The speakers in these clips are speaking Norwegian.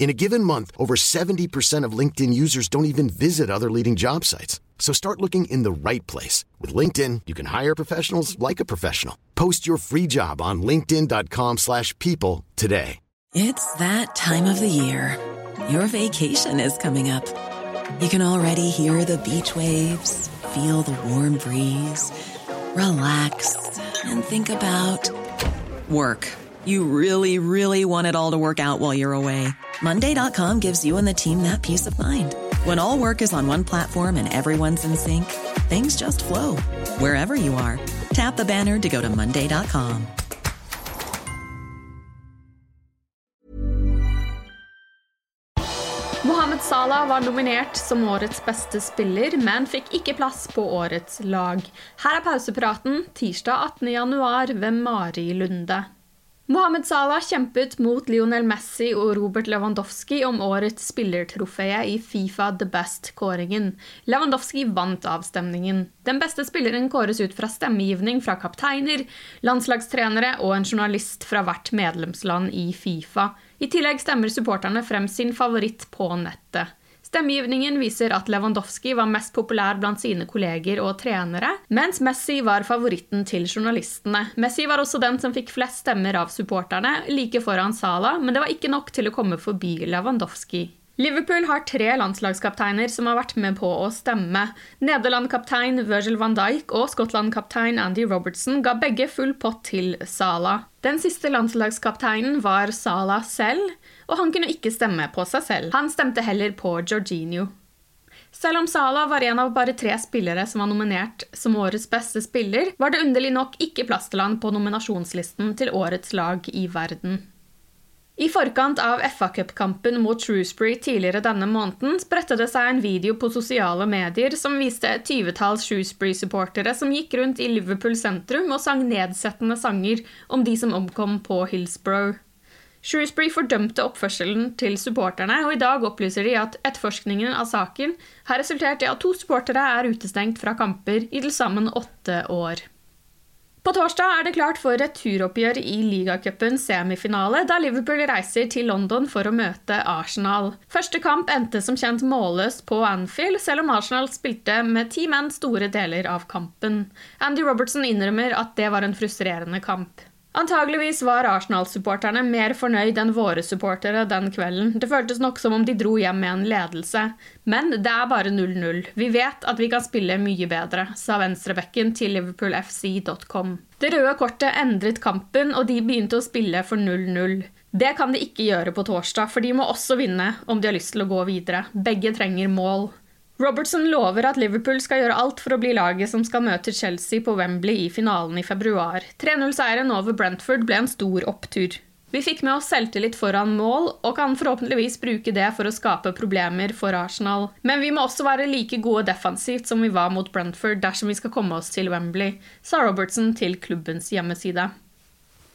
In a given month, over 70% of LinkedIn users don't even visit other leading job sites. So start looking in the right place. With LinkedIn, you can hire professionals like a professional. Post your free job on linkedin.com slash people today. It's that time of the year. Your vacation is coming up. You can already hear the beach waves, feel the warm breeze, relax, and think about work. You really, really want it all to work out while you're away. Monday.com gives you and the team that peace of mind. When all work is on one platform and everyone's in sync, things just flow wherever you are. Tap the banner to go to Monday.com. Mohammed Salah var nominert som årets beste spiller, men fikk ikke plass på årets lag. Her er pausepraten tirsdag 18.1 ved Mari Lunde. Mohammed Salah kjempet mot Lionel Messi og Robert Lewandowski om årets spillertrofé i Fifa The Best-kåringen. Lewandowski vant avstemningen. Den beste spilleren kåres ut fra stemmegivning fra kapteiner, landslagstrenere og en journalist fra hvert medlemsland i Fifa. I tillegg stemmer supporterne frem sin favoritt på nettet. Stemmegivningen viser at Lewandowski var mest populær blant sine kolleger og trenere, mens Messi var favoritten til journalistene. Messi var også den som fikk flest stemmer av supporterne, like foran Sala, men det var ikke nok til å komme forbi Lewandowski. Liverpool har tre landslagskapteiner som har vært med på å stemme. Nederland-kaptein Virgil van Dijk og Skottland-kaptein Andy Robertson ga begge full pott til Salah. Den siste landslagskapteinen var Salah selv, og han kunne ikke stemme på seg selv. Han stemte heller på Jorginho. Selv om Salah var en av bare tre spillere som var nominert som årets beste spiller, var det underlig nok ikke plass til han på nominasjonslisten til årets lag i verden. I forkant av FA-cupkampen mot Shrewsbury tidligere denne måneden spredte det seg en video på sosiale medier som viste et tyvetalls Shrewsbury-supportere som gikk rundt i Liverpool sentrum og sang nedsettende sanger om de som omkom på Hillsborough. Shrewsbury fordømte oppførselen til supporterne, og i dag opplyser de at etterforskningen av saken har resultert i at to supportere er utestengt fra kamper i til sammen åtte år. På torsdag er det klart for returoppgjør i ligacupens semifinale, da Liverpool reiser til London for å møte Arsenal. Første kamp endte som kjent målløst på Anfield, selv om Arsenal spilte med ti menn store deler av kampen. Andy Robertson innrømmer at det var en frustrerende kamp. Antageligvis var Arsenal-supporterne mer fornøyd enn våre supportere den kvelden. Det føltes nok som om de dro hjem med en ledelse. Men det er bare 0-0. Vi vet at vi kan spille mye bedre, sa venstrebekken til liverpoolfc.com. Det røde kortet endret kampen, og de begynte å spille for 0-0. Det kan de ikke gjøre på torsdag, for de må også vinne om de har lyst til å gå videre. Begge trenger mål. Robertson lover at Liverpool skal gjøre alt for å bli laget som skal møte Chelsea på Wembley i finalen i februar. 3-0-seieren over Brentford ble en stor opptur. Vi fikk med oss selvtillit foran mål, og kan forhåpentligvis bruke det for å skape problemer for Arsenal. Men vi må også være like gode defensivt som vi var mot Brentford dersom vi skal komme oss til Wembley, sa Robertson til klubbens hjemmeside.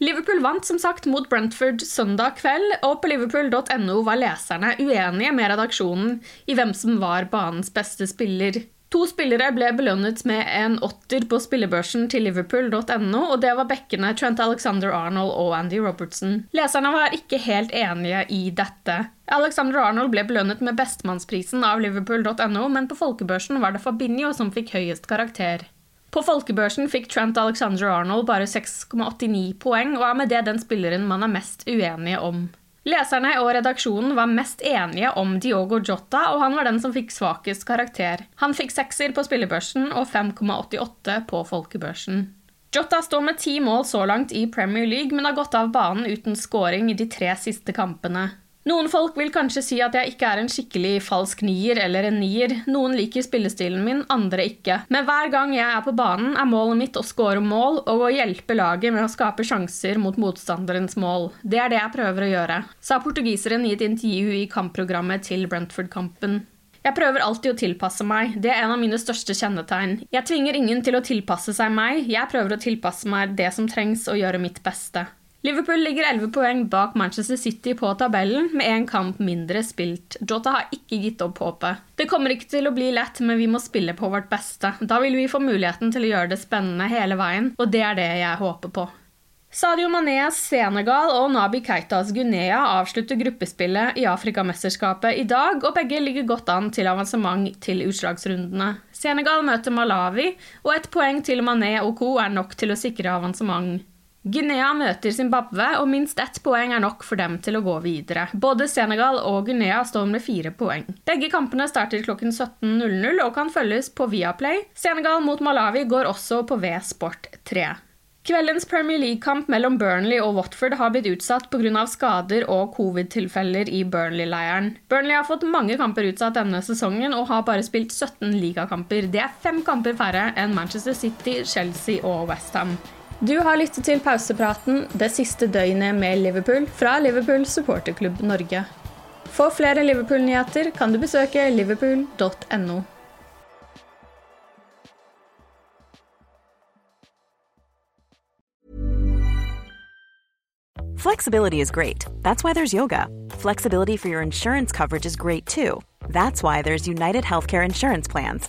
Liverpool vant som sagt mot Brentford søndag kveld, og på liverpool.no var leserne uenige med redaksjonen i hvem som var banens beste spiller. To spillere ble belønnet med en åtter på spillebørsen til liverpool.no, og det var bekkene Trent Alexander Arnold og Andy Robertson. Leserne var ikke helt enige i dette. Alexander Arnold ble belønnet med bestemannsprisen av liverpool.no, men på folkebørsen var det Fabinho som fikk høyest karakter. På folkebørsen fikk Trent Alexander Arnold bare 6,89 poeng, og er med det den spilleren man er mest uenige om. Leserne og redaksjonen var mest enige om Diogo Jota, og han var den som fikk svakest karakter. Han fikk sekser på spillebørsen og 5,88 på folkebørsen. Jota står med ti mål så langt i Premier League, men har gått av banen uten scoring i de tre siste kampene. Noen folk vil kanskje si at jeg ikke er en skikkelig falsk nier eller en nier. Noen liker spillestilen min, andre ikke. Men hver gang jeg er på banen, er målet mitt å score mål og å hjelpe laget med å skape sjanser mot motstanderens mål. Det er det jeg prøver å gjøre, sa portugiseren i et intervju i kampprogrammet til Brentford-kampen. Jeg prøver alltid å tilpasse meg, det er en av mine største kjennetegn. Jeg tvinger ingen til å tilpasse seg meg, jeg prøver å tilpasse meg det som trengs å gjøre mitt beste. Liverpool ligger 11 poeng bak Manchester City på tabellen, med én kamp mindre spilt. Jota har ikke gitt opp håpet. Det kommer ikke til å bli lett, men vi må spille på vårt beste. Da vil vi få muligheten til å gjøre det spennende hele veien, og det er det jeg håper på. Sadio Manes Senegal og Nabi Keitas Guinea avslutter gruppespillet i Afrikamesterskapet i dag, og begge ligger godt an til avansement til utslagsrundene. Senegal møter Malawi, og et poeng til Mané og co. er nok til å sikre avansement. Guinea møter Zimbabwe, og minst ett poeng er nok for dem til å gå videre. Både Senegal og Guinea står med fire poeng. Begge kampene starter klokken 17.00 og kan følges på Viaplay. Senegal mot Malawi går også på V-Sport 3. Kveldens Premier League-kamp mellom Burnley og Watford har blitt utsatt pga. skader og covid-tilfeller i Burnley-leiren. Burnley har fått mange kamper utsatt denne sesongen og har bare spilt 17 ligakamper. Det er fem kamper færre enn Manchester City, Chelsea og Westham. Du har lyttet til pausepraten det siste døgnet med Liverpool fra Liverpool supporterklubb Norge. For flere Liverpool-nyheter kan du besøke liverpool.no. Flexibility is great. That's why there's yoga. Flexibility for your insurance coverage is great too. That's why there's United Healthcare Insurance Plans.